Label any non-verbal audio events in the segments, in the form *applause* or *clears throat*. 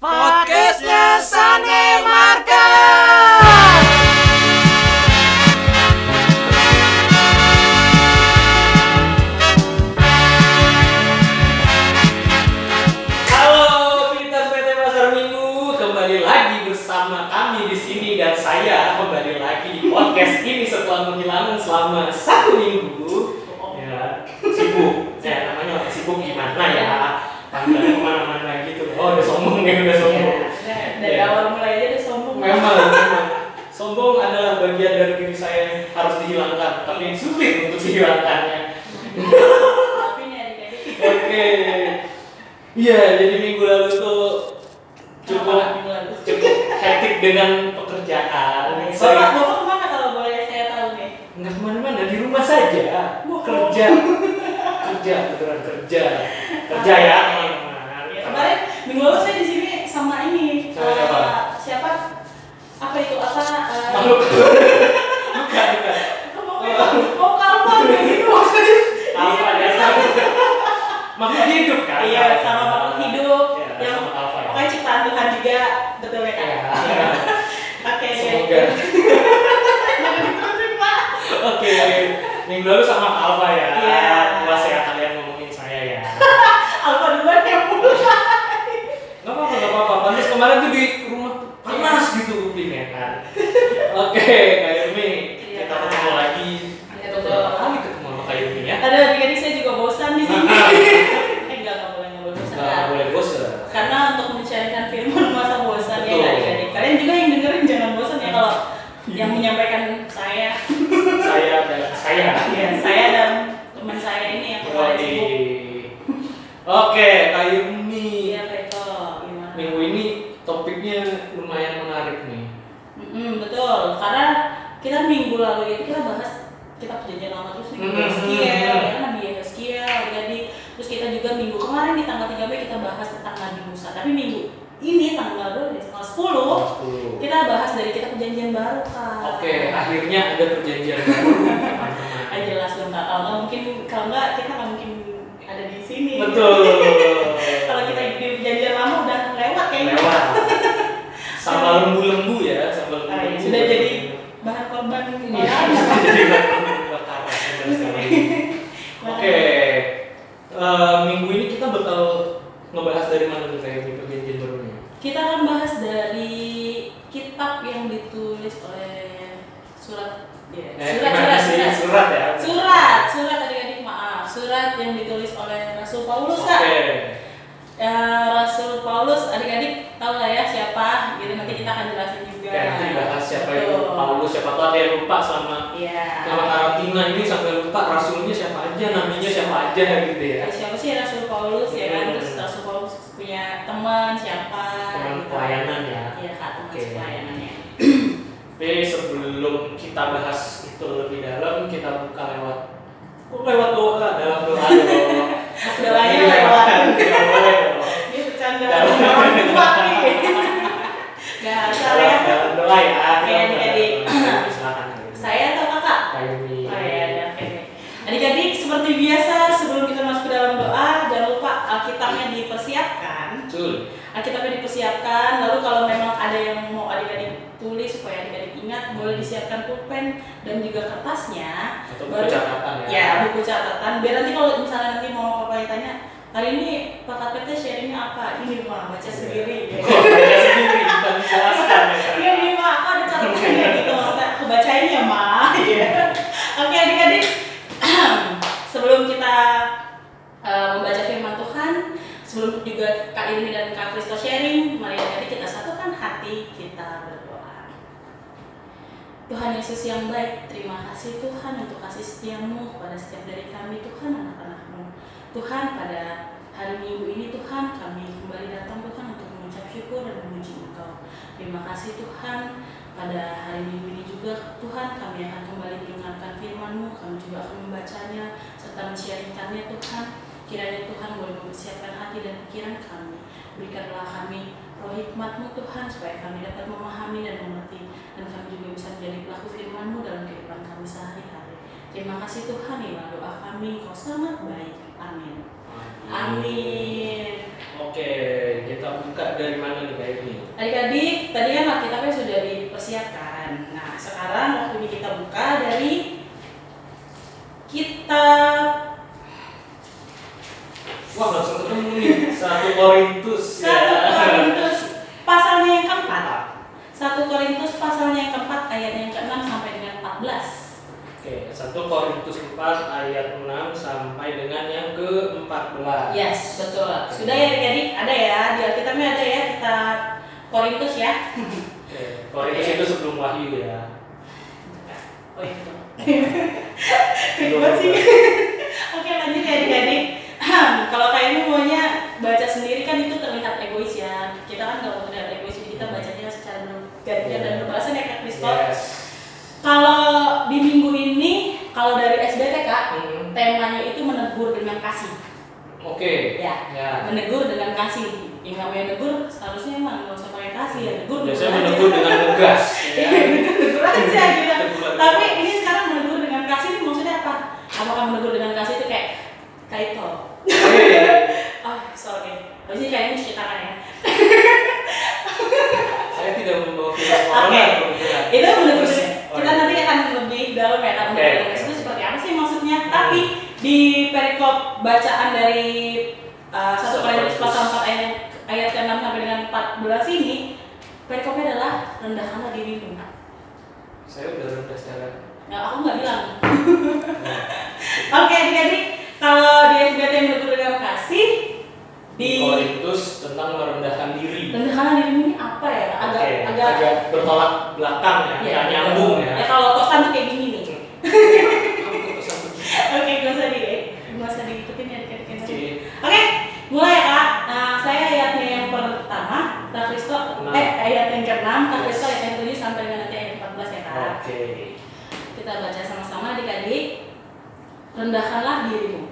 Bye. Kerja ya teman-teman. Ya, kemarin minggu lalu saya di sini sama ini. Sama eh, siapa? siapa? Apa itu apa? eh, Makhluk. *laughs* Bukan, bukan. Mau mau kalpa gitu maksudnya. Alfa ya sama. Makhluk hidup kan? Iya, sama makhluk hidup Ya, yang alfa ya. pokoknya ciptaan Tuhan juga betul ya kan? Ya. *laughs* Oke. Semoga. *laughs* Oke, minggu lalu sama Alfa ya. Iya. Puas ya kalian ngomongin saya ya. Alfa duluan yang mulai. Gak apa-apa, gak apa-apa. Pantas kemarin tuh di rumah panas gitu Upin ya kan. Oke, Kak Yumi, Iya. kita ketemu lagi. Iya, betul. Berapa kali ketemu sama Kak Yumi ya? Ada adik-adik saya juga bosan di sini. Ah, eh enggak enggak boleh enggak boleh bosan. Gak Kak. boleh bosan. Karena untuk mencarikan firman masa bosan ya Betul. adik-adik. Kalian juga yang dengerin jangan bosan ya kalau yang menyampaikan saya, Saya dan saya. ya saya dan teman saya ini yang kemarin Yoi. sibuk. Oke, Kak Yumi. Iya Peto, gimana? Minggu ini topiknya lumayan menarik nih. Mm-mm, betul, karena kita minggu lalu itu kita bahas kita perjanjian lama terus nih Mm-mm. Yeskiel, ya kan Nabi Yeskiel, jadi terus kita juga minggu kemarin di tanggal 3 Mei kita bahas tentang Nabi Musa, tapi minggu ini tanggal berapa nih? Tanggal 10 kita bahas dari kita perjanjian baru kak. Oke, akhirnya ada perjanjian baru teman-teman. Ah, jelas dong kak. Kalau nggak mungkin kalau nggak kita nggak mungkin ada di sini. Betul. Kalau kita di perjanjian lama udah lewat kayaknya. lewat sama lembu-lembu ya sama Ah, lembu ya, sudah jadi bahan korban Iya, sekarang. *laughs* oke. Eh, minggu ini kita bakal ngebahas dari mana tuh kayak di perjanjian barunya Kita akan bahas dari kitab yang ditulis oleh surat ya, eh, surat, surat, surat, surat ya? Surat, surat adik-adik maaf, surat yang ditulis oleh Rasul Paulus oke. Kak. Ya, Rasul Paulus adik-adik tahu lah ya siapa, gitu nanti kita akan jelasin juga. Oke, nanti bahas siapa itu Betul. Paulus siapa tuh ada yang lupa sama Iya. sama karantina ini sampai lupa rasulnya siapa aja namanya siapa aja gitu ya Ya, siapa sih Rasul Paulus ya kan? Terus Rasul Paulus punya teman siapa? teman gitu. pelayanan ya Iya kak teman Oke. pelayanannya. Tapi *clears throat* sebelum kita bahas itu lebih dalam, kita buka lewat Kok lewat doa, dalam doa. Mas *laughs* doanya lewat. Tidak boleh dong. Ini bercanda Dalam- orang tua nih. Gak asal ya. Doa ya. Oke, adik-adik. Saya atau kakak? Kayumi. Oh ya, ya. Adik-adik seperti biasa sebelum kita masuk ke dalam doa jangan lupa Alkitabnya dipersiapkan. Betul. Alkitabnya dipersiapkan. Lalu kalau memang ada yang mau adik-adik tulis supaya adik-adik ingat boleh disiapkan pulpen dan juga kertasnya. Atau Baru- buku catatan ya. Ya, buku catatan. Biar nanti kalau misalnya nanti mau papa tanya, hari ini Pak KPT sharingnya apa? Ini mah baca sendiri. Ya. Baca sendiri, bukan dijelaskan ya. kan? Iya, ini mah aku ada catatannya gitu maksudnya. Aku bacain ya, mah. Iya. Oke, adik-adik. *clears throat* Sebelum kita eh, membaca firman Tuhan, sebelum juga Kak Ilmi dan Kak Kristo sharing, mari adik-adik kita satukan hati kita berdoa. Tuhan Yesus yang baik, terima kasih Tuhan untuk kasih setiamu kepada setiap dari kami Tuhan anak-anakmu. Tuhan pada hari Minggu ini Tuhan kami kembali datang Tuhan untuk mengucap syukur dan memuji Engkau. Terima kasih Tuhan pada hari Minggu ini juga Tuhan kami akan kembali mendengarkan firman-Mu, kami juga akan membacanya serta mensiarkannya Tuhan. Kiranya Tuhan boleh mempersiapkan hati dan pikiran kami. Berikanlah kami roh hikmat-Mu Tuhan supaya kami dapat memahami dan mengerti dan kami juga bisa menjadi pelaku firman-Mu dalam kehidupan kami sehari-hari. Terima kasih Tuhan ya doa kami Kau sangat baik. Amin. Amin. Oke, kita buka dari mana nih Adik-adik, tadi kan Alkitabnya sudah dipersiapkan. Nah, sekarang waktunya kita buka dari kitab Wah langsung ketemu nih satu Korintus. satu ya. Korintus pasalnya yang keempat. Satu Korintus pasalnya yang keempat ayatnya yang ke-6 sampai dengan 14. Oke, 1 Korintus 4 ayat 6 sampai dengan yang ke-14. Yes, betul. Sudah ya adik-adik? Ada ya, di Alkitabnya ada ya kita Korintus ya. *laughs* Korintus itu sebelum Wahyu ya. Oh iya. Kayak banget sih. Oke lanjut ya adik-adik. Kalau kayaknya maunya baca sendiri kan itu terlihat egois ya. Kita kan nggak mau terlihat egois, jadi kita bacanya secara bergantian dan berbahasan ya Kak Kristo. Yes. Kalau di minggu ini, kalau dari SBT Kak, Hmm. temanya itu menegur dengan kasih. Oke. Ya, Ya. menegur dengan kasih. Yang namanya negur seharusnya emang nggak usah pakai kasih ya, negur Biasanya menegur dengan ngegas. *laughs* ya. Negur aja gitu. Tapi ini sekarang menegur dengan kasih ini maksudnya apa? Apakah menegur dengan kasih itu kayak kaito? Oke. *laughs* Oh, sorry. Ini kayaknya cuci tangan ya. *laughs* Saya tidak membawa virus Oke. corona kebetulan. Itu menegur oh kita iya. nanti akan lebih dalam ya oke. kasih itu seperti apa sih maksudnya? Hmm. Tapi di perikop bacaan dari uh, Satu 1 Korintus Korintus. pasal 4 ayat ayat ke-6 sampai dengan 14 ini perikopnya adalah rendahkanlah dirimu. Saya udah rendah secara. Ya, aku nggak bilang. *laughs* Oke, adik-adik, kalau di SBT menegur dengan kasih Di Korintus tentang merendahkan diri. rendahkanlah dirimu ini apa ya? Agak Oke, agak agak bertolak belakang ya, ya, nyambung ya. Ya kalau tosan tuh kayak gini nih. *laughs* Aku pesan begini. Oke, gak usah di gak usah diikutin ya adik-adik. Oke. Oke, mulai ya kak. Nah, saya ayatnya yang pertama, Kak Kristo, eh ayat yang ke-6, Kak Yes. Kristo ayat yang ke-7 sampai dengan nanti ayat 14 ya kak. Oke. Kita baca sama-sama adik-adik. Rendahkanlah dirimu.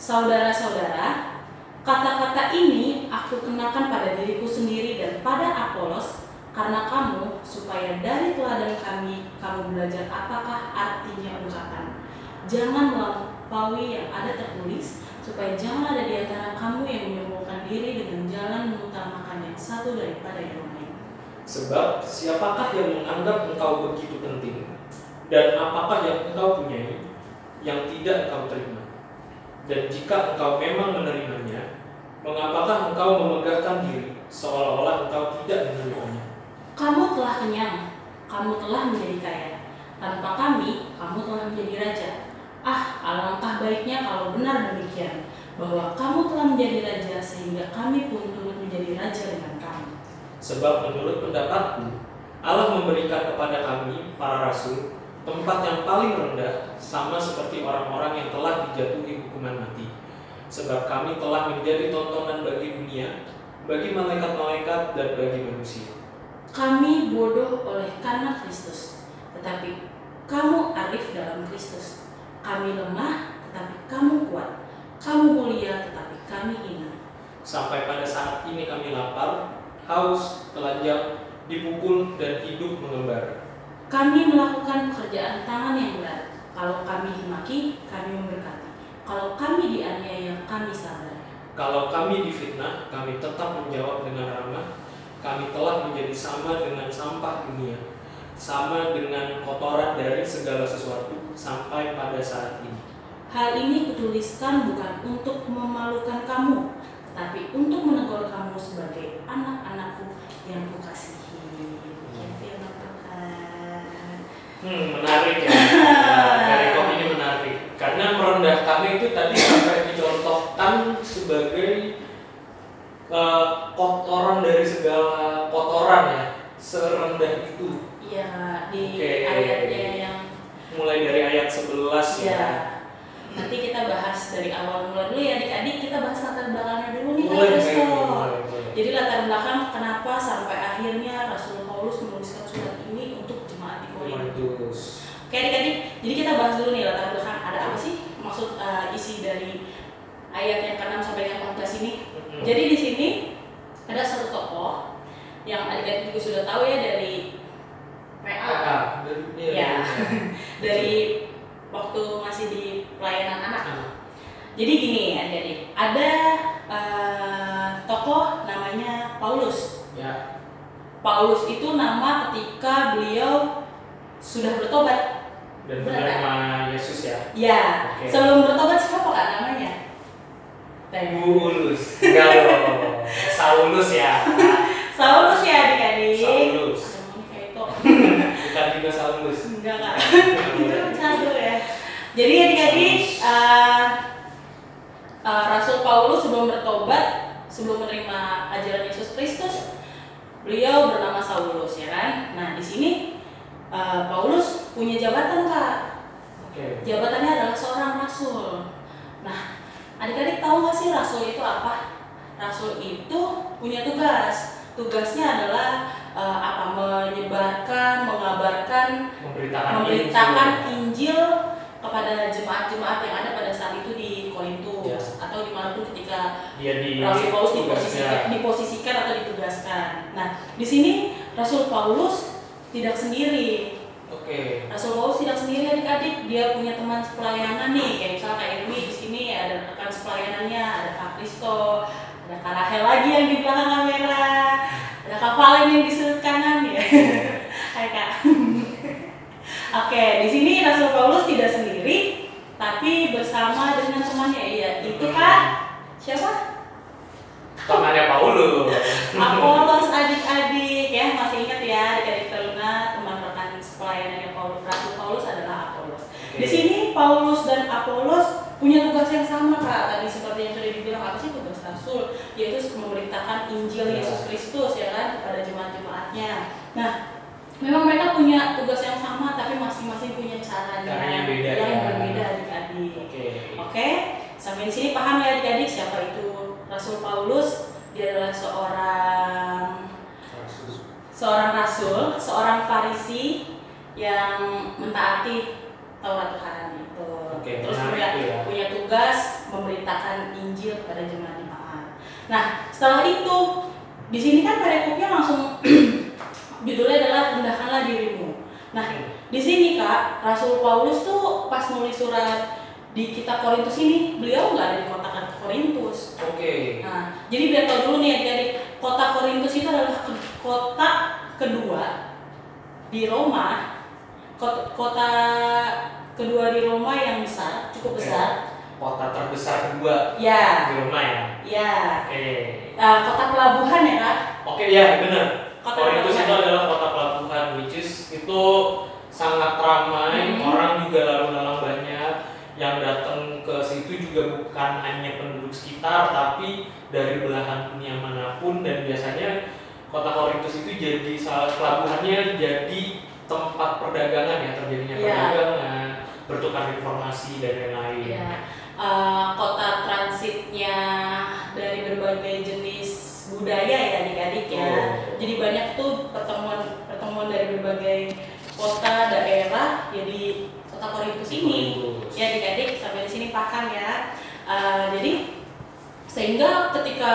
Saudara-saudara, kata-kata ini aku kenakan pada diriku sendiri dan pada Apolos karena kamu supaya dari teladan kami kamu belajar apakah artinya ungkapan. Jangan melampaui yang ada tertulis supaya jangan ada di antara kamu yang menyombongkan diri dengan jalan mengutamakan satu daripada yang lain. Sebab siapakah yang menganggap engkau begitu penting dan apakah yang engkau punyai yang tidak engkau terima? Dan jika engkau memang menerimanya, mengapakah engkau memegahkan diri seolah-olah engkau tidak menerimanya? Kamu telah kenyang, kamu telah menjadi kaya. Tanpa kami, kamu telah menjadi raja. Ah, alangkah baiknya kalau benar demikian, bahwa kamu telah menjadi raja sehingga kami pun menjadi raja dengan kamu. Sebab menurut pendapatku, Allah memberikan kepada kami, para rasul, tempat yang paling rendah, sama seperti orang-orang yang telah dijatuhi hukuman mati. Sebab kami telah menjadi tontonan bagi dunia, bagi malaikat-malaikat, dan bagi manusia. Kami bodoh oleh karena Kristus, tetapi kamu arif dalam Kristus. Kami lemah, tetapi kamu kuat. Kamu mulia, tetapi kami hina. Sampai pada saat ini kami lapar, haus, telanjang, dipukul, dan hidup mengembar. Kami melakukan pekerjaan tangan yang berat. Kalau kami dimaki, kami memberkati. Kalau kami dianiaya, kami sabar. Kalau kami difitnah, kami tetap menjawab dengan ramah. Kami telah menjadi sama dengan sampah dunia, sama dengan kotoran dari segala sesuatu sampai pada saat ini. Hal ini kutuliskan bukan untuk memalukan kamu, tapi untuk menegur kamu sebagai anak-anakku yang kukasihi. Tuhan. Hmm, menarik ya. Nah, Dari kok ini menarik. Karena merendahkan itu tadi sampai dicontohkan sebagai eh, kotoran dari segala kotoran ya, serendah itu. Iya, di Oke. ayatnya yang Mulai dari ayat 11 ya. ya. Nanti kita bahas dari awal mulai dulu ya adik-adik. Kita bahas latar belakangnya dulu nih mulai, mulai. Jadi latar belakang kenapa sampai akhirnya Rasul Paulus menuliskan surat ini untuk jemaat di Korintus. Oke adik-adik, jadi kita bahas dulu nih latar belakang. Ada apa sih maksud uh, isi dari ayat yang ke-6 sampai yang 14 ini. Jadi di sini ada satu tokoh yang adik-adik juga sudah tahu ya dari PA Ah, dari- iya, Ya. dari *laughs* waktu masih di pelayanan anak. Ah, Jadi gini adik-adik, ada uh, tokoh namanya Paulus. Ya. Paulus itu nama ketika beliau sudah bertobat. Dan menerima Yesus ya. Ya, Oke. sebelum bertobat siapa kak namanya? Tanya. Bulus. Enggak loh. Saulus ya. *laughs* Saulus ya adik-adik. Saulus. Aduh, kayak itu. *laughs* Bukan juga Saulus. Enggak kak. Ya. Jadi adik-adik, eh, eh, Rasul Paulus sebelum bertobat, sebelum menerima ajaran Yesus Kristus, beliau bernama Saulus ya kan. Nah di sini eh, Paulus punya jabatan kak. Oke. Jabatannya adalah seorang rasul. Nah, adik-adik tahu nggak sih rasul itu apa? Rasul itu punya tugas. Tugasnya adalah eh, apa? Menyebarkan, mengabarkan, Memberitakan memberitakan Injil. Injil kepada jemaat-jemaat yang ada pada saat itu di Korintus Ya. atau di mana pun ketika dia di Rasul Paulus diposisikan, diposisikan atau ditugaskan. Nah, di sini Rasul Paulus tidak sendiri. Oke. Rasul Paulus tidak sendiri adik-adik, dia punya teman sepelayanan nih, kayak misalnya Kak Irmi di sini ada rekan sepelayanannya, ada Kak Kristo, ada Kak Rahel lagi yang di belakang kamera, ada Kak Valen yang di sudut kanan ya. *laughs* Hai Kak. *laughs* Oke, di sini Rasul Paulus tidak sendiri, tapi bersama dengan temannya iya. Itu Kak siapa? Temannya Paulus. Apolos adik-adik ya masih ingat ya adik-adik teruna teman rekan pelayanan yang Paulus Rasul Paulus adalah Apolos. Di sini Paulus dan Apolos punya tugas yang sama kak tadi seperti yang sudah dibilang apa sih tugas Rasul yaitu memberitakan Injil Ya. Yesus Kristus ya kan kepada jemaat-jemaatnya. Nah memang mereka punya tugas yang sama tapi masing-masing punya caranya Caranya beda yang ya. berbeda adik-adik. Oke. Oke, sampai di sini paham ya adik-adik siapa itu Rasul Paulus? Dia adalah seorang seorang rasul, seorang farisi yang mentaati Taurat Tuhan itu. Oke, Terus menarik punya, ya. punya tugas memberitakan Injil kepada jemaat-jemaat. Nah, setelah itu di sini kan perikopnya langsung *clears throat* judulnya adalah rendahkanlah dirimu. Nah, di sini kak Rasul Paulus tuh pas nulis surat di kitab Korintus ini beliau nggak ada di kota Korintus. Oke. Nah, jadi biar tahu dulu nih adik-adik, kota Korintus itu adalah kota kedua di Roma. Kota, kota kedua di Roma yang besar, cukup besar. Kota terbesar kedua Ya, di Roma ya. ya. Oke. Nah, kota pelabuhan ya kak. Oke ya benar. Kota Korintus pelabuhan. itu adalah kota pelabuhan, which is itu sangat ramai, Hmm. orang juga lalu lalang banyak. Yang datang ke situ juga bukan hanya penduduk sekitar, tapi dari belahan dunia mana pun dan biasanya kota Korintus itu jadi salah pelabuhannya jadi tempat perdagangan ya terjadinya Iya. perdagangan, bertukar informasi dan lain-lain. Ya, eh, kota transitnya dari berbagai jenis budaya ya adik-adik ya. Oh. Jadi banyak tuh pertemuan pertemuan dari berbagai kota daerah ya di kota Korintus ini. Korintus. Ya adik-adik sampai di sini paham ya. Eh, jadi sehingga ketika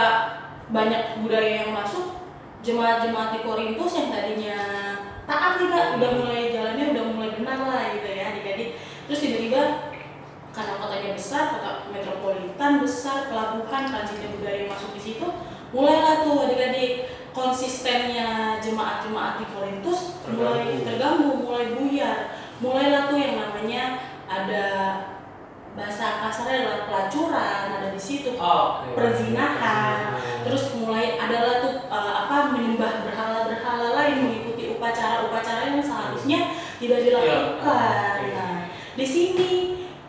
banyak budaya yang masuk jemaat-jemaat di Korintus yang tadinya taat nih kak udah mulai jalannya udah mulai benar lah gitu ya adik-adik. Terus tiba-tiba karena kotanya besar kota metropolitan besar pelabuhan transitnya budaya masuk di situ mulailah tuh adik-adik konsistennya jemaat-jemaat di Korintus mulai terganggu mulai buyar. Mulailah tuh yang namanya ada bahasa kasarnya adalah pelacuran ada di situ Oke. perzinahan terus mulai adalah tuh eh, apa menyembah berhala-berhala lain mengikuti upacara-upacara yang seharusnya tidak dilakukan. Iya, oke. Nah, di sini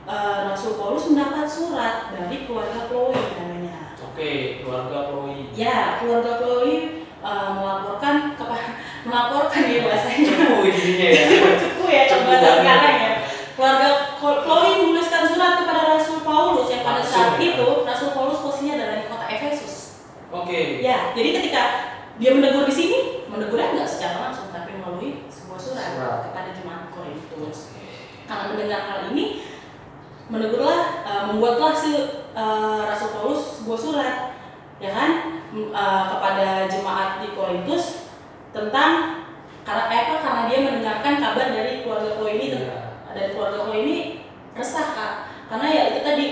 eh, Rasul Paulus mendapat surat dari keluarga Chloe namanya. Oke, keluarga Chloe. Ya, keluarga Chloe eh, melaporkan kepada *laughs* melaporkan ya bahasanya. Cepu jadinya ya. *laughs* Cepu ya, Cepu coba banget. sekarang ya. Keluarga Chloe menuliskan surat kepada Rasul Paulus yang pada saat Langsung ya. itu Rasul Paulus posisinya adalah di kota Efesus. Oke. Ya, jadi ketika dia menegur di sini, menegurnya nggak secara langsung, tapi melalui sebuah surat, Surat. kepada jemaat Korintus. Karena mendengar hal ini, menegurlah, eh, membuatlah si eh, Rasul Paulus sebuah surat, ya kan, eh, kepada jemaat di Korintus tentang karena apa? Karena dia mendengarkan kabar dari keluarga Chloe ini, Iya. dari keluarga Chloe ini resah kak, karena ya itu tadi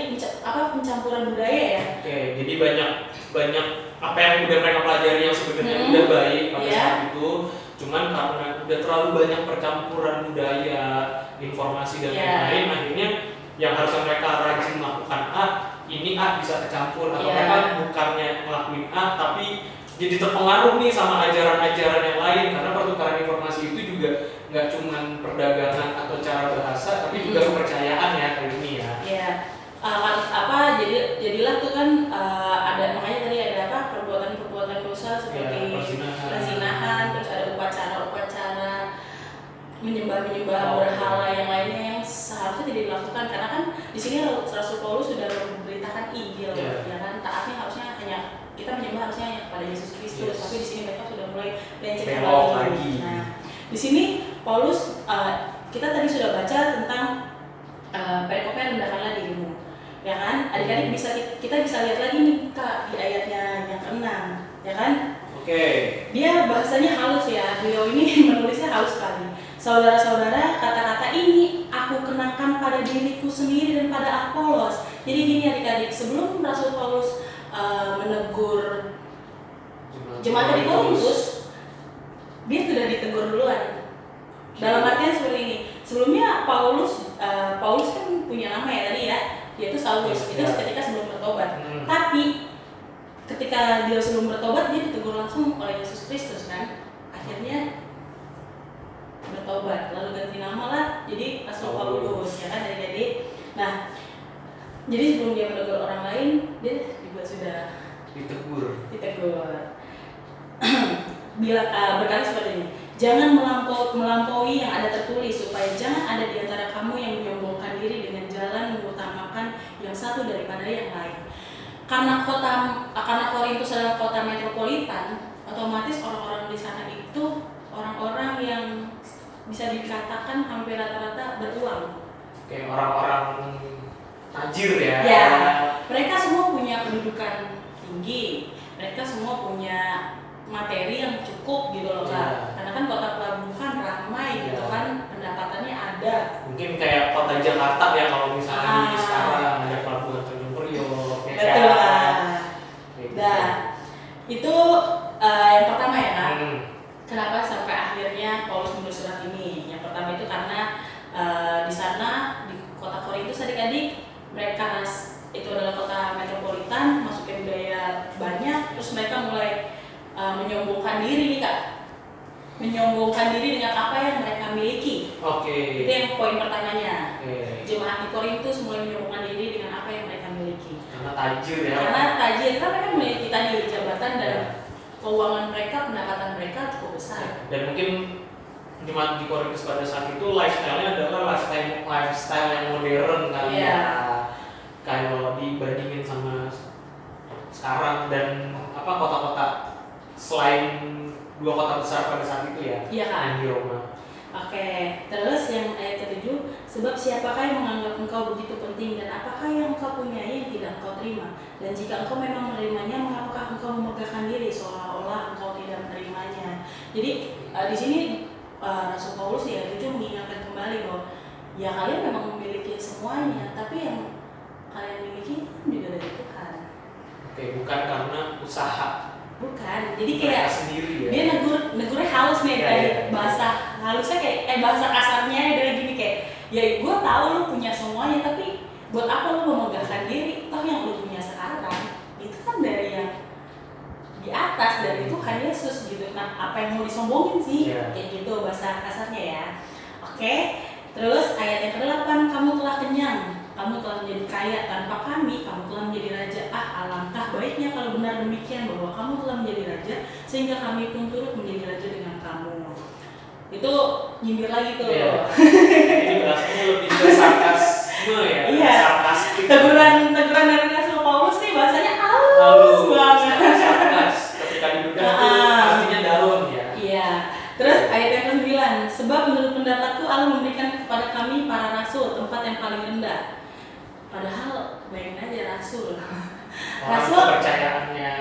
apa pencampuran budaya ya. Oke, jadi banyak banyak apa yang udah mereka pelajari yang sebenarnya Hmm. udah baik pada Iya. saat itu cuman karena udah terlalu banyak percampuran budaya informasi dan Iya. lain-lain akhirnya yang harusnya mereka rajin melakukan A ini A bisa tercampur atau Iya. mereka bukannya ngelakuin A tapi jadi terpengaruh nih sama ajaran-ajaran yang lain karena pertukaran informasi itu juga nggak cuman perdagangan atau cara bahasa tapi juga Hmm. kepercayaan ya kali ini ya Ya, uh, kan- apa jadi jadilah tuh kan uh, ada makanya tadi ada apa perbuatan-perbuatan dosa seperti Ya, perzinahan. perzinahan, terus ada upacara-upacara menyembah-menyembah Oh, berhala iya. yang lainnya yang seharusnya tidak dilakukan. Karena kan di sini Rasul Paulus sudah memberitakan Injil Ya. ya kan? Taatnya harusnya hanya kita menyembah harusnya hanya kepada Yesus Kristus. Yes. tapi di sini mereka sudah mulai melenceng lagi. Nah, di sini Paulus uh, kita tadi sudah baca tentang uh, perikopnya rendahkanlah dirimu ya kan? Adik-adik bisa kita bisa lihat lagi nih kak di ayatnya yang keenam. Ya kan? Oke. Dia bahasanya halus ya. Beliau ini *laughs* menulisnya halus sekali saudara-saudara kata-kata ini aku kenakan pada diriku sendiri dan pada Apolos jadi gini adik-adik sebelum Rasul Paulus uh, menegur jemaat di Korintus. Dia sudah ditegur duluan. Dalam artian seperti ini sebelumnya Paulus uh, Paulus kan punya nama ya tadi ya dia itu Saulus itu Ya. ketika sebelum bertobat. Hmm. tapi ketika dia sebelum bertobat dia ditegur langsung oleh Yesus Kristus kan. Akhirnya bertobat lalu ganti nama lah. Jadi Paulus. Paulus ya kan jadi nah jadi sebelum dia menegur orang lain dia juga sudah ditegur. Ditegur. *clears throat* Bila uh, berkata seperti ini. Jangan melampau, melampaui yang ada tertulis supaya jangan ada di antara kamu yang menyombongkan diri dengan jalan mengutamakan yang satu daripada yang lain. Karena kota karena Korintus adalah kota metropolitan otomatis orang-orang di sana itu orang-orang yang bisa dikatakan hampir rata-rata beruang kayak orang-orang tajir ya Ya, mereka semua punya kedudukan tinggi, mereka semua punya materi yang cukup gitu loh kak. Ya. Karena kan kota pelabuhan ramai gitu Ya. kan, pendapatannya ada. mungkin kayak kota Jakarta ya kalau misalnya di Ah. sekarang ada pelabuhan Tanjung Priok ya Betul kan? Kayak gitu. Nah, itu eh, yang pertama ya kak. Hmm. Kenapa sampai akhirnya Paulus menulis surat ini? Yang pertama itu karena eh, di sana di kota Korintus adik-adik mereka itu adalah kota metropolitan, masuknya budaya banyak, terus mereka mulai eh, menyombongkan diri nih kak, menyombongkan diri dengan apa yang mereka miliki. oke Itu yang poin pertamanya. Oke. Jemaat di Korintus mulai menyombongkan diri dengan apa yang mereka miliki. karena tajir ya Karena tajir kan mereka memiliki tadi jabatan dan Ya. Keuangan mereka, pendapatan mereka cukup besar. dan mungkin jemaat di Korintus pada saat itu lifestyle-nya adalah lifestyle lifestyle yang modern kan Iya. ya kalau dibandingin sama sekarang dan apa kota-kota selain dua kota besar pada saat itu ya Iya kan? di Roma Oke, terus yang ayat ketujuh, sebab siapakah yang menganggap engkau begitu penting dan apakah yang engkau punyai yang tidak engkau terima? Dan jika engkau memang menerimanya, mengapakah engkau memegahkan diri seolah-olah engkau tidak menerimanya? Jadi eh, di sini eh, Rasul Paulus ya tujuh mengingatkan kembali bahwa ya kalian memang memiliki semuanya, tapi yang kalian miliki kan juga dari Tuhan, oke bukan karena usaha bukan? Jadi mereka kayak sendiri ya dia negur negurnya halus nih Iya, tadi iya. bahasa halusnya kayak eh bahasa kasarnya dia gini kayak ya gue tahu lu punya semuanya tapi buat apa lu memegahkan diri? Toh yang lu punya sekarang itu kan dari yang di atas dari Tuhan Yesus gitu. Nah apa yang mau disombongin sih? Iya. kayak gitu bahasa kasarnya ya. Oke terus ayat yang ke-8 kamu telah kenyang kamu telah menjadi kaya tanpa kami kamu telah menjadi raja. Ah alangkah baiknya kalau benar demikian bahwa kamu telah menjadi raja sehingga kami pun turut menjadi raja dengan itu nyindir lagi tuh Iya. ini bahasanya lebih ke sarkasme ya Iya. sarkastik teguran teguran dari Rasul Paulus nih bahasanya halus, banget sarkas ketika diduga itu Ah. artinya daun ya Iya. Terus ayat yang ke-9, sebab menurut pendapatku Allah memberikan kepada kami para rasul tempat yang paling rendah. Padahal bayangin aja rasul. Rasul kepercayaannya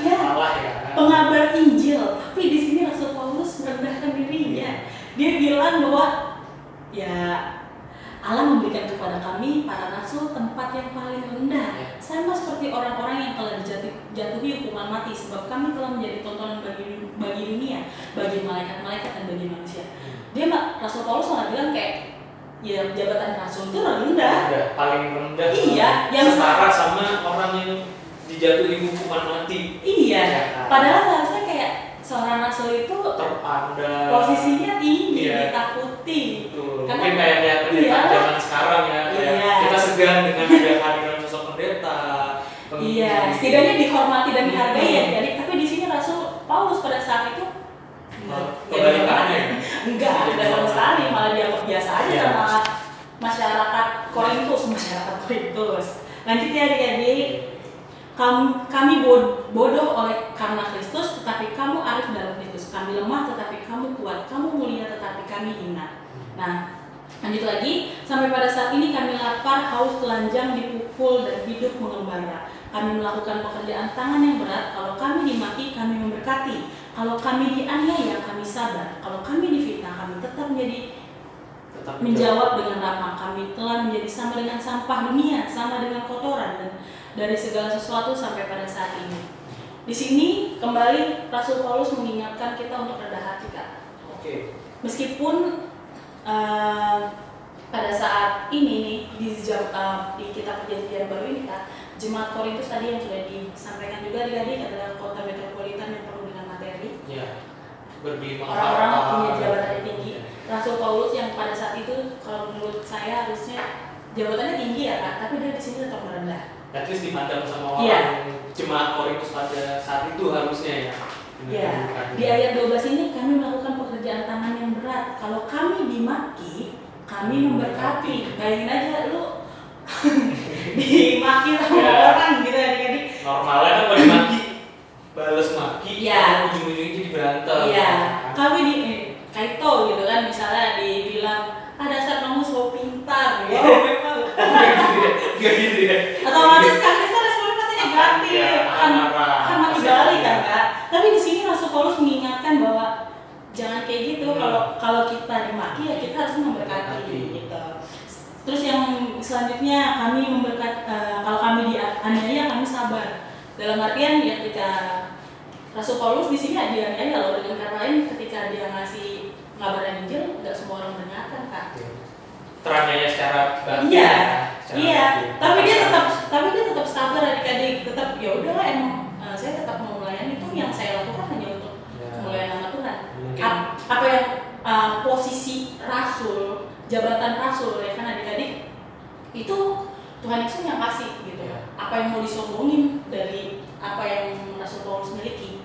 Iya. Allah ya pengabar Injil, tapi di sini Rasul Paulus merendahkan dirinya. Dia bilang bahwa ya Allah memberikan kepada kami para rasul tempat yang paling rendah. Ya. sama seperti orang-orang yang telah dijatuhi hukuman mati sebab kami telah menjadi tontonan bagi bagi dunia, bagi malaikat-malaikat dan bagi manusia. Dia mak Rasul Paulus malah bilang kayak ya jabatan rasul itu rendah. Udah paling rendah. Iya, yang setara sama orang yang dijatuhi hukuman mati. Iya. Ya kan? Padahal harusnya kayak seorang rasul itu terpandang. posisinya tinggi, Iya. ditakuti. Betul. Karena- Mungkin kayak lihat pendeta Iya. zaman sekarang ya, kayak Iya. kita segan dengan kehadiran sosok pendeta. Iya, setidaknya dihormati dan dihargai ya. Hmm. Jadi tapi di sini Rasul Paulus pada saat itu Malah ya, kebalikannya. enggak, enggak sama sekali, malah dianggap biasa aja Iya. sama masyarakat Korintus, *laughs* masyarakat Korintus. Lanjut ya adik-adik. Kami, kami bod- bodoh oleh karena Kristus, tetapi kamu arif dalam Kristus. Kami lemah, tetapi kamu kuat. Kamu mulia, tetapi kami hina. Nah, lanjut lagi. Sampai pada saat ini kami lapar, haus, telanjang, dipukul, dan hidup mengembara. Kami melakukan pekerjaan tangan yang berat. Kalau kami dimaki, kami memberkati. Kalau kami dianiaya, kami sabar. Kalau kami difitnah, kami tetap menjadi Tetap menjawab dengan ramah. Kami telah menjadi sama dengan sampah dunia, sama dengan kotoran dan dari segala sesuatu sampai pada saat ini. Di sini kembali Rasul Paulus mengingatkan kita untuk rendah hati kak. Oke. Meskipun eh, pada saat ini nih di, jam, eh, di kitab perjanjian baru ini kak, jemaat Korintus tadi yang sudah disampaikan juga adik-adik adalah kota metropolitan yang penuh dengan materi Ya. Orang-orang harta. punya jabatan yang tinggi. Rasul Paulus yang pada saat itu kalau menurut saya harusnya jabatannya tinggi ya kak, tapi dia di sini tetap merendah. At least dipandang sama orang Iya. jemaat Korintus pada saat itu harusnya ya. Ya, kedudukannya. di ayat 12 ini kami melakukan pekerjaan tangan yang berat. Kalau kami dimaki, kami memberkati. Bayangin aja lu *laughs* dimaki sama Ya. orang gitu adik-adik. Normalnya kan kalau dimaki balas maki, Iya. ujung-ujungnya berantem. Iya, kami di eh, kaito gitu kan misalnya dibilang ah dasar kamu so pintar *laughs* gitu. Gak gitu ya. otomatis kan kita responnya pastinya ganti Iya, akan marah. akan mati Pasti balik iya. kan kak tapi di sini Rasul Paulus mengingatkan bahwa jangan kayak gitu Hmm. kalau kalau kita dimaki ya kita harus memberkati gitu terus yang selanjutnya kami memberkat eh, kalau kami dianiaya kami sabar dalam artian ya ketika Rasul Paulus di sini dianiaya loh dengan kata lain ketika dia ngasih ngabarin Injil nggak semua orang mendengarkan kak Teraniaya secara batin. Iya, ya, secara iya. batin. Tapi dia tetap, tapi dia tetap sabar adik-adik. Tetap ya udah emang eh, saya tetap mau melayani itu yang saya lakukan hanya untuk Ya. melayani nama Tuhan. Ap- apa yang eh, posisi rasul, jabatan rasul ya kan adik-adik itu Tuhan Yesus yang kasih gitu. Ya. Apa yang mau disombongin dari apa yang Rasul Paulus miliki.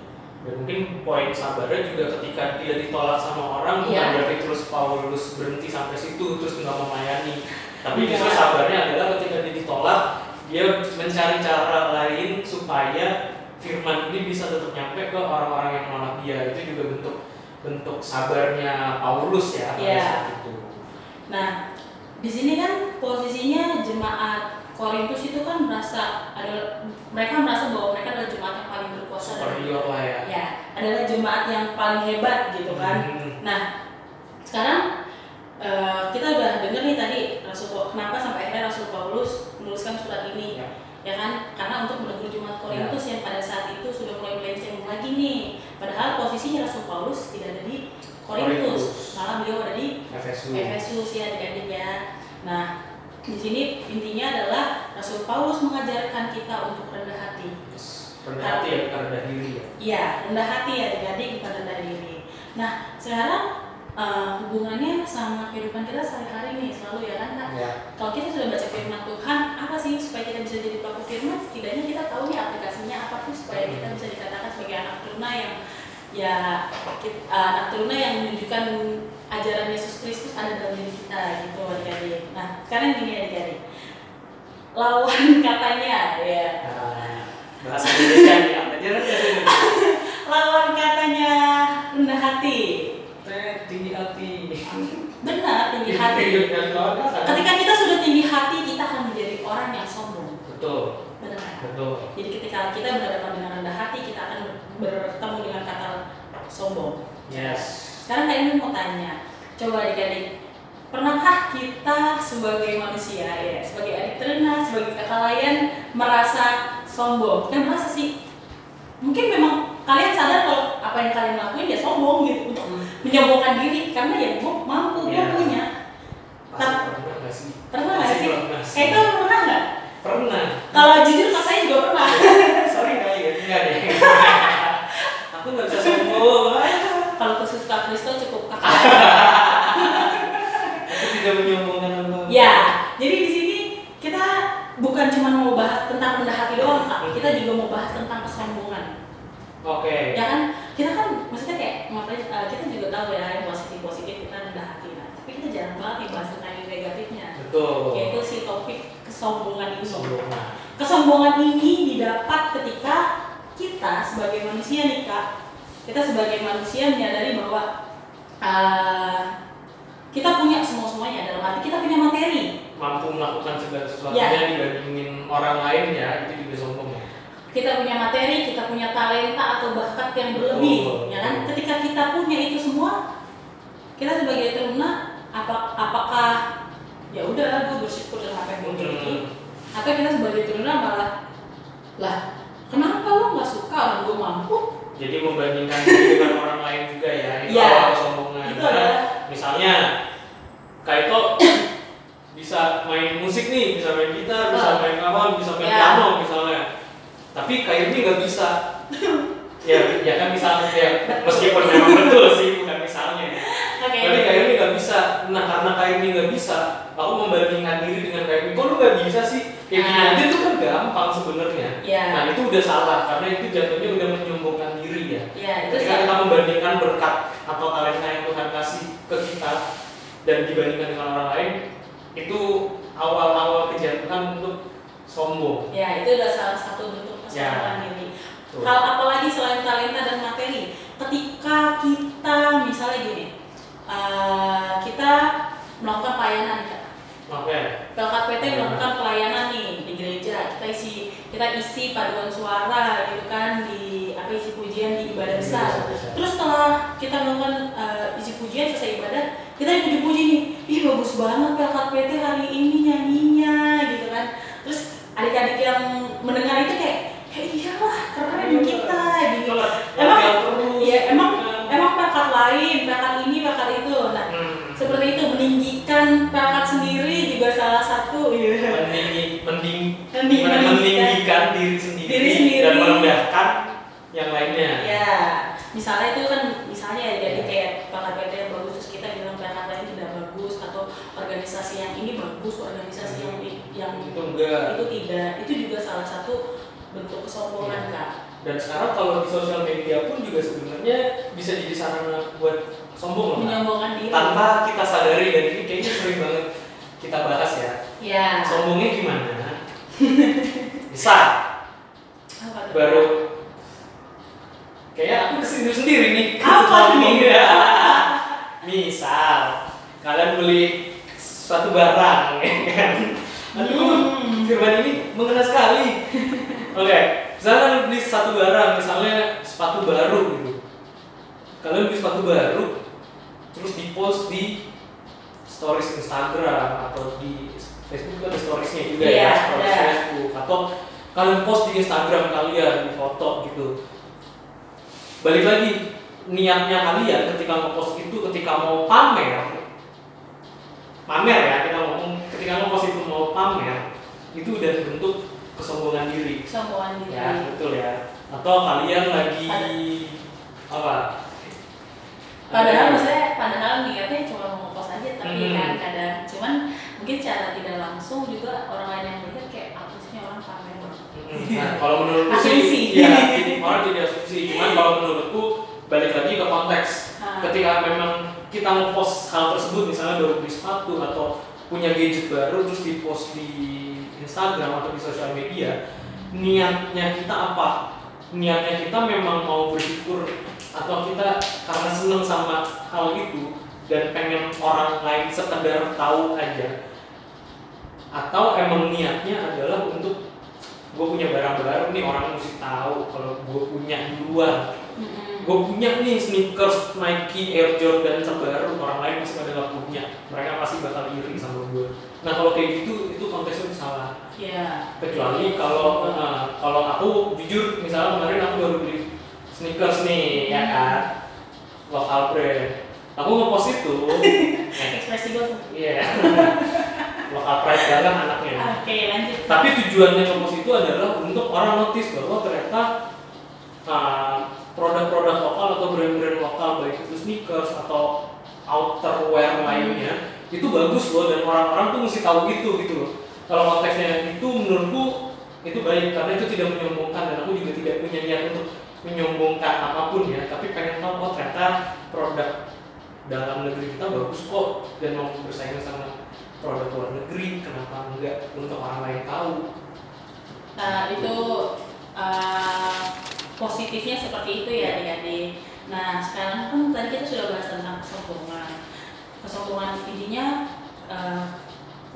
Dan mungkin poin sabarnya juga ketika dia ditolak sama orang bukan Iya. berarti terus Paulus berhenti sampai situ terus nggak melayani tapi Iya. justru sabarnya adalah ketika dia ditolak dia mencari cara lain supaya firman ini bisa tetap nyampe ke orang-orang yang menolak dia itu juga bentuk bentuk sabarnya Paulus ya pada Iya. saat itu Nah, di sini kan posisinya jemaat Korintus itu kan merasa ada mereka merasa bahwa mereka adalah jemaat yang paling superior lah ya ya adalah jemaat yang paling hebat gitu kan. Hmm. Nah, sekarang eh, kita udah dengar nih tadi Rasul kenapa sampai akhirnya Rasul Paulus menuliskan surat ini Ya. ya kan karena untuk menegur jemaat Korintus yang pada saat itu sudah mulai melenceng lagi nih padahal posisinya Rasul Paulus tidak ada di Korintus Korintus. malah beliau ada di Efesus Efesus ya adik-adik ya. Nah, di sini intinya adalah Rasul Paulus mengajarkan kita untuk rendah hati. Rendah hati ya rendah diri ya Iya, rendah hati ya adik-adik bukan rendah diri. Nah, sekarang eh, hubungannya sama kehidupan kita sehari-hari nih selalu ya kan kak. ya Kalau kita sudah baca firman Tuhan, apa sih supaya kita bisa jadi pelaku firman? Setidaknya kita tahu nih aplikasinya apa sih supaya kita bisa dikatakan sebagai anak turuna yang ya kit- eh, anak turuna yang menunjukkan ajaran Yesus Kristus ada dalam diri kita gitu adik-adik. Nah sekarang gini adik-adik, lawan *laughs* katanya ya, Nah, bahasa Indonesia aja kan lawan katanya rendah hati. Teh, tinggi hati Benar tinggi hati. Ketika kita sudah tinggi hati, kita akan menjadi orang yang sombong. betul Benar betul Jadi ketika kita berhadapan dengan rendah hati, kita akan bertemu dengan kata sombong. yes Sekarang Kak Imin mau tanya, coba adik-adik, pernahkah kita sebagai manusia ya, sebagai adik terena, sebagai kakak layan merasa sombong? Kan merasa sih? Mungkin memang kalian sadar kalau apa yang kalian lakuin ya sombong gitu untuk menyombongkan diri karena ya gue mampu, gue Iya. punya. Pernah nggak sih? Pernah nggak sih? Sih. Kayak itu pernah nggak? Pernah. Kalau jujur kak saya juga pernah. *laughs* Sorry kali ya, enggak deh. *laughs* Aku nggak bisa sombong. kalau khusus kak Kristo cukup kakak. *laughs* Aku tidak menyombongkan apa. Ya, jadi di sini kita bukan cuma mau bahas tentang rendah hati doang, Kak. Kita juga mau bahas tentang kesombongan. Oke. Ya kan? Kita kan maksudnya kayak ngapain eh, kita juga tahu ya yang positif-positif kita rendah hati nah. Tapi kita jarang banget nih bahas tentang yang negatifnya. Betul. Yaitu si topik kesombongan ini. Kesombongan. Kesombongan ini didapat ketika kita sebagai manusia nih, Kak. Kita sebagai manusia menyadari bahwa eh, kita punya semua-semuanya dalam arti kita punya materi Mampu melakukan segala sesuatunya Ya. dibandingin orang lain ya, itu ya. Kita punya materi, kita punya talenta atau bakat yang berlebih, Betul. ya kan? Ketika kita punya itu semua, kita sebagai teruna, apa, apakah ya udah gue bersyukur dengan apa yang gue miliki, atau kita sebagai teruna malah lah kenapa lo nggak suka orang gue mampu? Jadi membandingkan diri dengan orang lain juga ya, itu Ya. awal kesombongan. Itu adalah misalnya kayak itu bisa main musik nih, bisa main gitar, bisa Oh. main apa, bisa main Ya. piano misalnya. Tapi ini nggak bisa. ya, ya kan misalnya ya meskipun memang betul sih bukan misalnya. ya. oke. Tapi ini nggak bisa. Nah karena ini nggak bisa, aku membandingkan diri dengan ini. Kok lu nggak bisa sih? Kayak gini Ah. aja tuh kan gampang sebenarnya. Ya. Nah itu udah salah karena itu jatuhnya udah menyombongkan diri ya. Ya itu Ketika kita membandingkan berkat atau talenta yang Tuhan kasih ke kita dan dibandingkan dengan orang lain, itu awal-awal kejatuhan untuk sombong. Ya itu udah salah satu bentuk Ya. kesombongan diri. Tuh. Hal apalagi selain talenta dan materi, ketika kita misalnya gini, eh, kita melakukan pelayanan. Oke. PLKPT melakukan pelayanan nih di gereja. Kita isi kita isi paduan suara gitu kan di apa isi pujian di ibadah besar. Terus setelah kita melakukan eh, isi pujian selesai ibadah, kita dipuji-puji nih, ih bagus banget PLKPT hari ini nyanyinya gitu kan. Terus adik-adik yang mendengar itu kayak, ya iyalah keren kita gitu. Emang Iya, emang emang bakat lain, bakat ini, bakat itu. Nah, Hmm. seperti itu meninggikan bakat sendiri juga salah satu ya. Mending, mending, Mending- meninggikan, meninggikan diri sendiri, diri sendiri. dan merendahkan yang lainnya. Ya, misalnya itu kan misalnya ya, jadi kayak bakat PT yang bagus terus kita bilang bakat lain tidak bagus atau organisasi yang ini bagus, organisasi yang yang Itu enggak. itu tidak. Itu juga salah satu bentuk kesombongan Iya. kak. Dan sekarang kalau di sosial media pun juga sebenarnya bisa jadi sarana buat sombong loh. Menyombongkan diri. Tanpa kita sadari dan ini kayaknya sering banget kita bahas ya. Ya. Sombongnya gimana? *laughs* Bisa baru kayak aku ke sini sendiri nih. Apa nih? ya. *laughs* Misal kalian beli suatu barang ya kan. Aduh, Hmm. Firman ini mengena sekali. *laughs* Oke, misalnya kalian beli satu barang, misalnya sepatu baru gitu. Kalian beli sepatu baru, terus di post di stories Instagram atau di Facebook kan ada storiesnya juga Iya, ya, stories ada. Facebook atau kalian post di Instagram kalian di foto gitu. Balik lagi niatnya kalian ketika ngepost itu ketika mau pamer pamer ya kita ngomong ketika ngepost itu mau pamer itu udah bentuk kesombongan diri Kesombongan diri. ya betul ya atau kalian lagi apa Padahal maksudnya padahal niatnya cuma mau post aja tapi Hmm. kan kadang cuman mungkin secara tidak langsung juga orang lain yang melihat kayak apa sih ini orang pamer banget. Nah, kalau menurutku sih, ya, orang jadi asumsi. Cuman kalau menurutku balik lagi ke konteks. Ah. Ketika memang kita ngepost hal tersebut, misalnya baru beli sepatu atau punya gadget baru terus dipost di Instagram atau di sosial media, niatnya kita apa? Niatnya kita memang mau bersyukur atau kita karena seneng sama hal itu dan pengen orang lain sekedar tahu aja atau emang niatnya adalah untuk gue punya barang baru nih orang mesti tahu kalau gue punya duluan. Gue punya nih sneakers Nike Air Jordan terbaru orang lain masih pada nggak punya. Mereka pasti bakal iri sama gue nah kalau kayak gitu itu konteksnya salah. Iya. kecuali kalau nah, kalau aku jujur misalnya kemarin aku baru beli sneakers nih ya kan? Lokal brand. Aku ngepost itu. *laughs* Ekspresi gue. iya. *laughs* Lokal pride banget anaknya. Oke, lanjut. tapi tujuannya ngepost itu adalah untuk orang notice bahwa ternyata uh, produk-produk lokal atau brand-brand lokal baik itu sneakers atau outerwear lainnya itu bagus loh dan orang-orang tuh mesti tahu itu gitu loh. Kalau konteksnya itu menurutku itu baik karena itu tidak menyombongkan dan aku juga tidak punya niat untuk menyombongkan apa pun ya. Tapi pengen tahu oh ternyata produk dalam negeri kita bagus kok dan mau bersaing sama produk luar negeri kenapa enggak untuk orang lain tahu? Nah, itu uh, positifnya seperti itu ya adik-adik. Nah, sekarang kan tadi kita sudah bahas tentang kesombongan. Kesombongan intinya uh,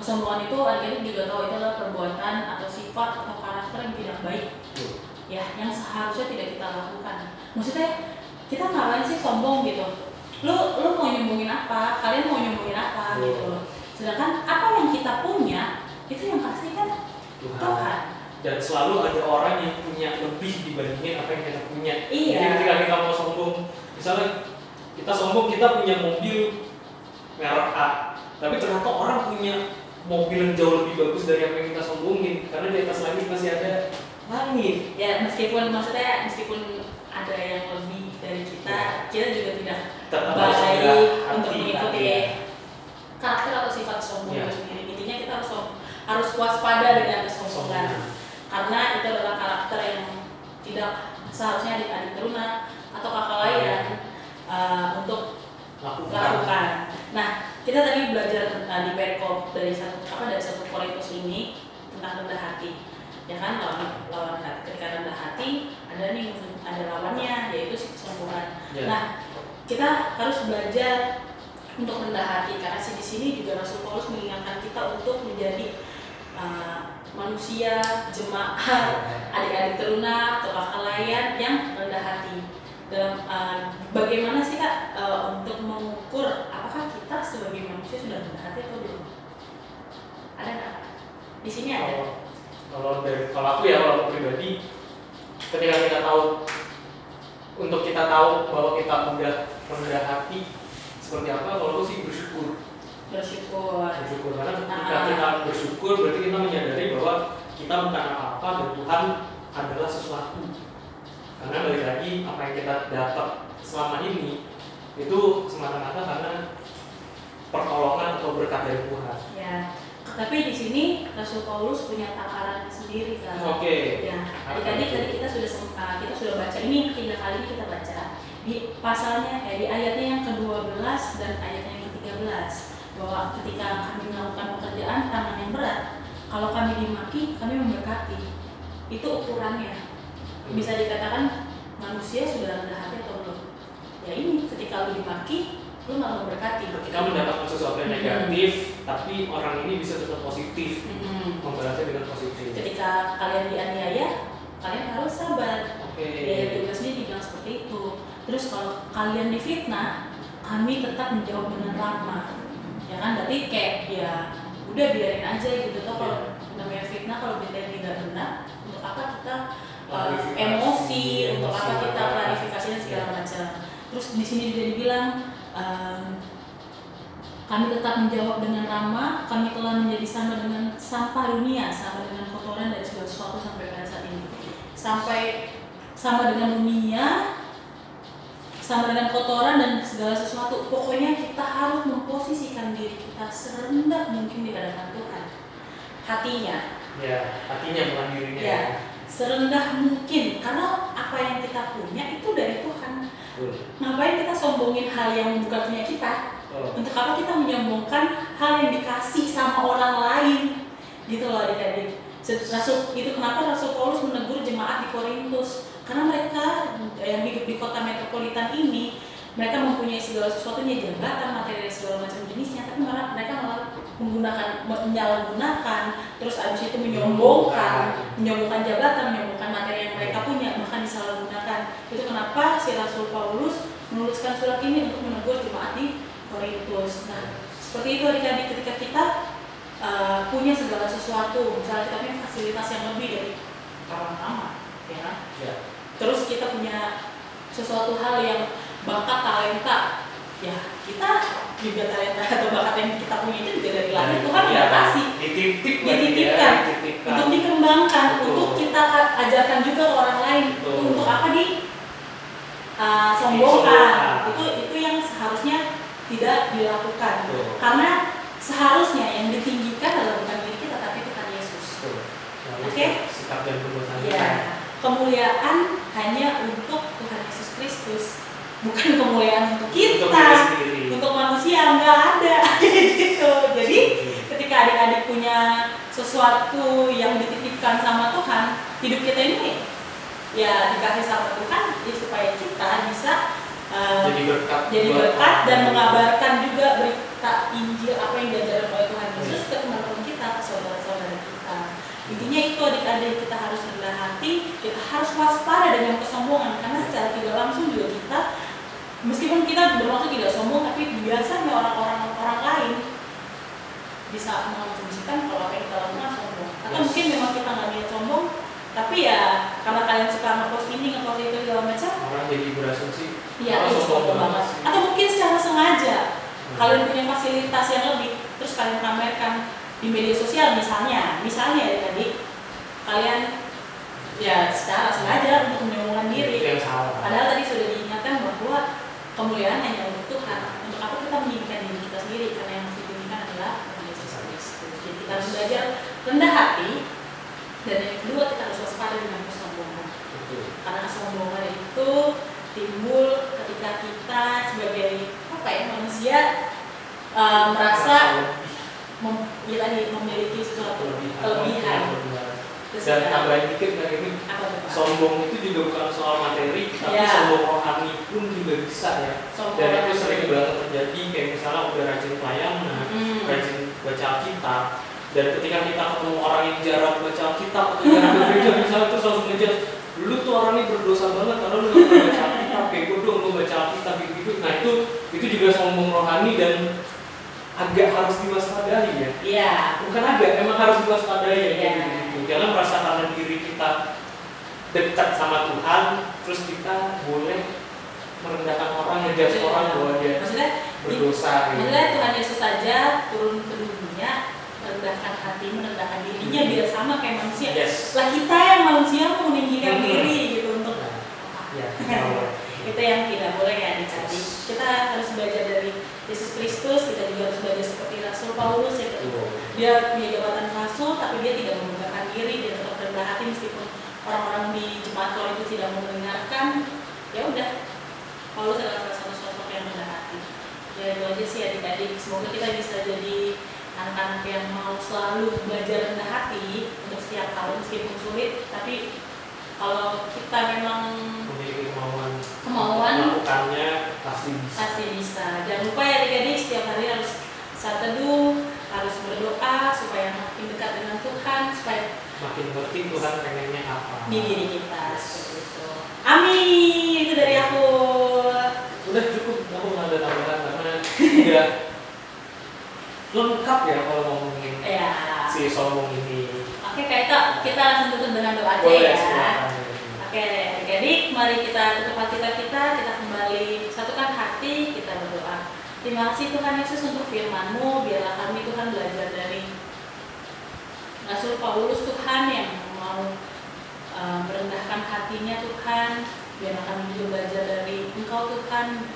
kesombongan itu adik-adik juga tahu itu adalah perbuatan atau sifat atau karakter yang tidak baik. Ya yang seharusnya tidak kita lakukan. Maksudnya kita ngapain sih sombong gitu? Lu lu mau nyombongin apa? Kalian mau nyombongin apa gitu loh. Sedangkan apa yang kita punya itu yang pasti kan Tuhan. Tuhan dan selalu ada orang yang punya lebih dibandingin apa yang kita punya Iya. jadi ketika kita mau sombong misalnya kita sombong kita punya mobil merek A tapi ternyata orang punya mobil yang jauh lebih bagus dari apa yang kita sombongin karena di atas langit masih ada langit ya meskipun maksudnya meskipun ada yang lebih dari kita kita juga tidak tetap baik untuk mengikuti ya. karakter atau sifat sombong Iya. itu sendiri intinya kita harus harus waspada dengan kesombongan Sombong. Karena itu adalah karakter yang tidak seharusnya adik-adik teruna atau kakak lain uh, untuk lakukan lakukan. Nah, kita tadi belajar uh, di perkop dari satu apa dari satu Korintus ini tentang rendah hati. Ya kan lawan lawan hati. Ketika rendah hati ada nih ada lawannya yaitu si kesombongan. Ya. Nah, kita harus belajar untuk rendah hati karena sih di sini juga Rasul Paulus mengingatkan kita untuk menjadi uh, manusia jemaat adik-adik teruna atau kakak layan yang rendah hati. Dalam uh, bagaimana sih kak uh, untuk mengukur apakah kita sebagai manusia sudah rendah hati atau belum? Ada nggak di sini ada. Kalau kalau dari kalau aku ya kalau pribadi ketika kita tahu untuk kita tahu bahwa kita udah rendah hati seperti apa kalau aku sih bersyukur bersyukur. Bersyukur. Karena ketika Ah. kita bersyukur berarti kita menyadari bahwa kita bukan apa-apa dan Tuhan adalah sesuatu. Karena balik lagi apa yang kita dapat selama ini itu semata-mata karena pertolongan atau berkat dari Tuhan. Ya. Tapi di sini Rasul Paulus punya takaran sendiri kan oke. Ya, adik-adik tadi kita sudah sem- uh, kita sudah baca. Ini ketiga kali kita baca. Di pasalnya eh, di ayatnya yang ke-12 dan ayatnya yang ke-13 bahwa ketika kami melakukan pekerjaan tangan yang berat, kalau kami dimaki, kami memberkati. Itu ukurannya. Bisa dikatakan manusia sudah rendah hati atau belum? Ya ini ketika lu dimaki, lu malah memberkati. ketika mendapatkan sesuatu yang negatif tapi orang ini bisa tetap positif Mm-mm. membalasnya dengan positif Ketika kalian dianiaya, kalian harus sabar. ayat 12 ini dibilang seperti itu terus kalau kalian difitnah kami tetap menjawab dengan ramah ya kan berarti kayak ya udah biarin aja gitu toh kalau namanya fitnah kalau kita tidak benar untuk apa kita uh, emosi untuk apa kita emosi, klarifikasi dan segala ya. macam terus di sini juga dibilang um, kami tetap menjawab dengan ramah, kami telah menjadi sama dengan sampah dunia, sama dengan kotoran dari segala sesuatu sampai pada saat ini. Sampai sama dengan dunia, sama dengan kotoran dan segala sesuatu. Pokoknya kita harus memposisikan diri kita serendah mungkin di hadapan Tuhan. Hatinya, ya hatinya bukan dirinya ya, serendah mungkin karena apa yang kita punya itu dari Tuhan. Betul. Ngapain kita sombongin hal yang bukan punya kita? Oh, Untuk apa kita menyombongkan hal yang dikasih sama orang lain? Gitu loh adik-adik. Rasul itu kenapa Rasul Paulus menegur jemaat di Korintus? Karena mereka yang hidup di kota metropolitan ini, mereka mempunyai segala sesuatunya jabatan, materi dan segala macam jenisnya, tapi malah mereka malah menggunakan menyalahgunakan, terus abis itu menyombongkan, menyombongkan jabatan, menyombongkan materi yang mereka punya bahkan disalahgunakan. Itu kenapa si Rasul Paulus menuliskan surat ini untuk menegur jemaat di Korintus. Nah seperti itu adik-adik ketika kita uh, punya segala sesuatu. Misalnya kita punya fasilitas yang lebih dari kawan lama ya? Ya. Terus kita punya sesuatu hal yang bakat talenta. Ya kita juga talenta atau bakat yang kita punya itu juga dari langit. Tuhan Iya, udah kasih dititip ya, dititipkan dititipkan. untuk dikembangkan Betul. untuk kita ajarkan juga ke orang lain. Betul. untuk apa di? Uh, sombongkan itu itu yang seharusnya tidak dilakukan. Betul. karena seharusnya yang ditinggikan adalah bukan diri kita tapi Tuhan Yesus. Oke. sikap dan perbuatan ya kemuliaan hanya untuk Tuhan Yesus Kristus bukan kemuliaan untuk kita untuk untuk manusia nggak ada. *laughs* Gitu. Jadi ketika adik-adik punya sesuatu yang dititipkan sama Tuhan hidup kita ini ya dikasih sama Tuhan ya supaya kita bisa uh, jadi berkat jadi berkat dan mengabarkan juga berita Injil apa yang diajarkan oleh Tuhan Yesus ke teman-teman kita ke saudara-saudara kita intinya itu adik-adik kita harus rendah hati kita harus waspada dengan kesombongan karena secara tidak langsung juga kita meskipun kita bermaksud tidak sombong tapi biasanya orang-orang orang lain bisa mengasumsikan kalau apa yang kita lakukan sombong atau Yes. mungkin memang kita nggak niat sombong tapi ya karena kalian suka ngepost ini ngepost itu segala macam orang jadi berasumsi Iya, itu sombong sombong banget. Atau mungkin secara sengaja Hmm. kalian punya fasilitas yang lebih, terus kalian pamerkan di media sosial misalnya, misalnya ya tadi kalian ya secara sengaja untuk menyombongkan diri. itu yang salah Padahal tadi sudah diingatkan bahwa kemuliaan hanya untuk Tuhan. Untuk apa kita meninggikan diri kita sendiri? Karena yang harus ditinggikan adalah Yesus Kristus. Jadi kita harus belajar rendah hati dan yang kedua kita harus waspada dengan kesombongan karena kesombongan itu timbul ketika kita sebagai apa ya manusia uh, merasa mem, ya tadi memiliki sesuatu kelebihan. dan tambahin dikit kan ini sombong itu juga bukan soal materi tapi Ya. sombong rohani pun juga bisa ya. Sombong dan itu sering banget terjadi kayak misalnya udah rajin pelayanan Hmm. rajin baca Alkitab. Dan ketika kita ketemu orang yang jarang baca Alkitab atau jarang gereja misalnya terus langsung ngejat lu tuh orang ini berdosa banget karena lu gak baca Alkitab kayak gue dong lu baca Alkitab gitu nah itu itu juga sombong rohani dan agak harus diwaspadai ya Iya. bukan agak emang harus diwaspadai ya Iya. gitu jangan merasa karena diri kita dekat sama Tuhan terus kita boleh merendahkan orang ngejudge Iya. orang bahwa dia Maksudnya berdosa gitu. Maksudnya Tuhan Yesus saja turun ke dunia merendahkan hati, merendahkan dirinya Hmm. biar sama kayak manusia. yes Lah kita yang manusia meninggikan Hmm. diri gitu untuk Nah, ya *laughs* boleh. itu yang tidak boleh ya adik-adik kita harus belajar dari Yesus Kristus kita juga harus belajar seperti Rasul Paulus ya dia punya jabatan rasul tapi dia tidak membanggakan diri dia tetap rendah hati meskipun orang-orang di jemaat Korintus tidak mau mendengarkan. Ya udah Paulus adalah salah satu sosok yang rendah hati. Ya itu aja sih adik-adik. Semoga kita bisa jadi anak-anak yang mau selalu belajar rendah hati untuk setiap tahun meskipun sulit tapi kalau kita memang memiliki kemauan Kemauan. melakukannya pasti bisa pasti bisa. Jangan lupa ya adik-adik setiap hari harus saat teduh, harus berdoa supaya makin dekat dengan Tuhan, supaya makin ngerti Tuhan pengennya apa di diri kita seperti itu. Amin. Itu dari aku. udah cukup aku nggak ada tambahan karena udah lengkap ya kalau ngomongin Ya. si sombong ini Oke, Kak Ito, kita langsung tutup dengan doa aja boleh ya. silakan Oke, adik-adik, mari kita tutup hati kita, kita kembali satukan hati, kita berdoa. Terima kasih Tuhan Yesus untuk firman-Mu, biarlah kami Tuhan belajar dari Rasul Paulus Tuhan yang mau uh, merendahkan hatinya Tuhan, biarlah kami juga belajar dari Engkau Tuhan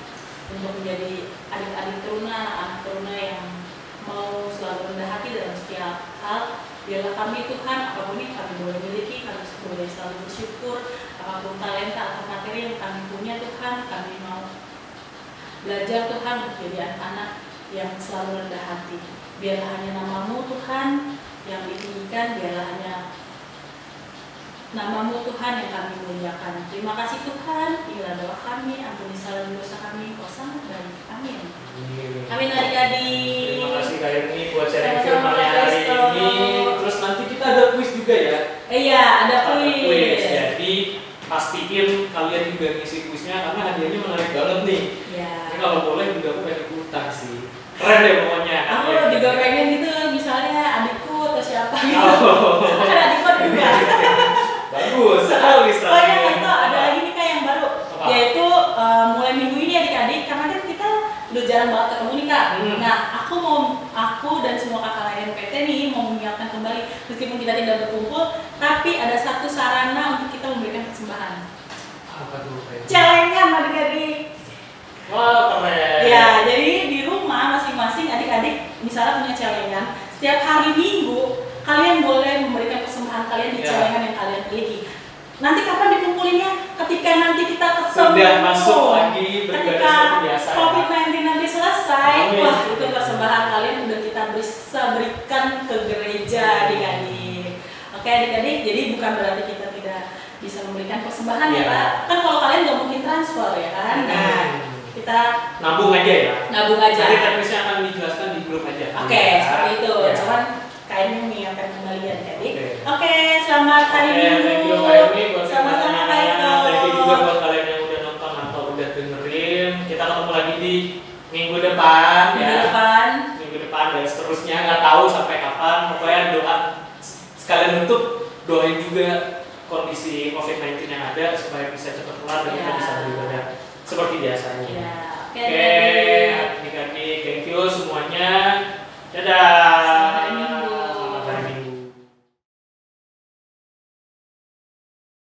untuk menjadi adik-adik teruna, anak teruna yang mau selalu rendah hati dalam setiap hal biarlah kami Tuhan apa pun yang kami boleh miliki kami boleh selalu bersyukur. Apa pun talenta atau materi yang kami punya Tuhan kami mau belajar Tuhan untuk jadi anak-anak yang selalu rendah hati. Biarlah hanya namamu Tuhan yang ditinggikan biarlah hanya namamu Tuhan yang kami muliakan. Terima kasih Tuhan. Inilah doa kami. Ampuni salah dan dosa kami. Kau sangat baik amin. Amin adik-adik. Terima kasih Kak Yuni buat sharing juga ya iya ada kuis. kuis jadi pastiin kalian juga ngisi kuisnya karena hadiahnya menarik banget nih ya. Jadi kalau boleh juga aku pengen ikutan sih keren deh pokoknya aku ya. juga pengen gitu misalnya adikku atau siapa gitu oh. kan adikku juga *laughs* bagus sekali oh ya itu ada lagi nih kak yang baru Apa? yaitu uh, mulai minggu ini adik-adik karena kan kita udah jarang banget ketemu nih kak hmm. nah aku mau aku dan semua kakak lain PT nih mau menyiapkan meskipun kita tidak berkumpul, tapi ada satu sarana untuk kita memberikan persembahan. Apa tuh? Pak? Celengan adik-adik. Wah keren. Ya, jadi di rumah masing-masing adik-adik misalnya punya celengan, setiap hari Minggu kalian boleh memberikan persembahan kalian di Ya. celengan yang kalian miliki. Nanti kapan dikumpulinnya? Ketika nanti kita ketemu. Sudah masuk lagi Ketika ya. COVID-19 nanti selesai, Amin. wah itu persembahan kalian udah kita bisa berikan ke gereja adik-adik. Oke adik-adik, jadi bukan berarti kita tidak bisa memberikan persembahan ya Ya. Pak. Kan kalau kalian nggak mungkin transfer ya kan? Nah, Hmm. kita Nabung aja ya. nabung aja. Nanti teknisnya akan dijelaskan di grup aja. Oke, Ya. seperti itu. Ya. Cuman kayaknya mengingatkan kembali ya adik. Oke. Oke, selamat hari Oke, Minggu. thank you Kak Sama-sama Kak. Thank you juga buat kalian yang udah nonton atau udah dengerin. Kita ketemu lagi di minggu depan minggu ya depan. minggu depan dan seterusnya nggak tahu sampai kapan pokoknya doa sekalian untuk doain juga kondisi COVID-19 yang ada supaya bisa cepat keluar dan kita iya. bisa beribadah seperti biasanya. yeah. Oke, okay. okay. okay. thank you semuanya. Dadah.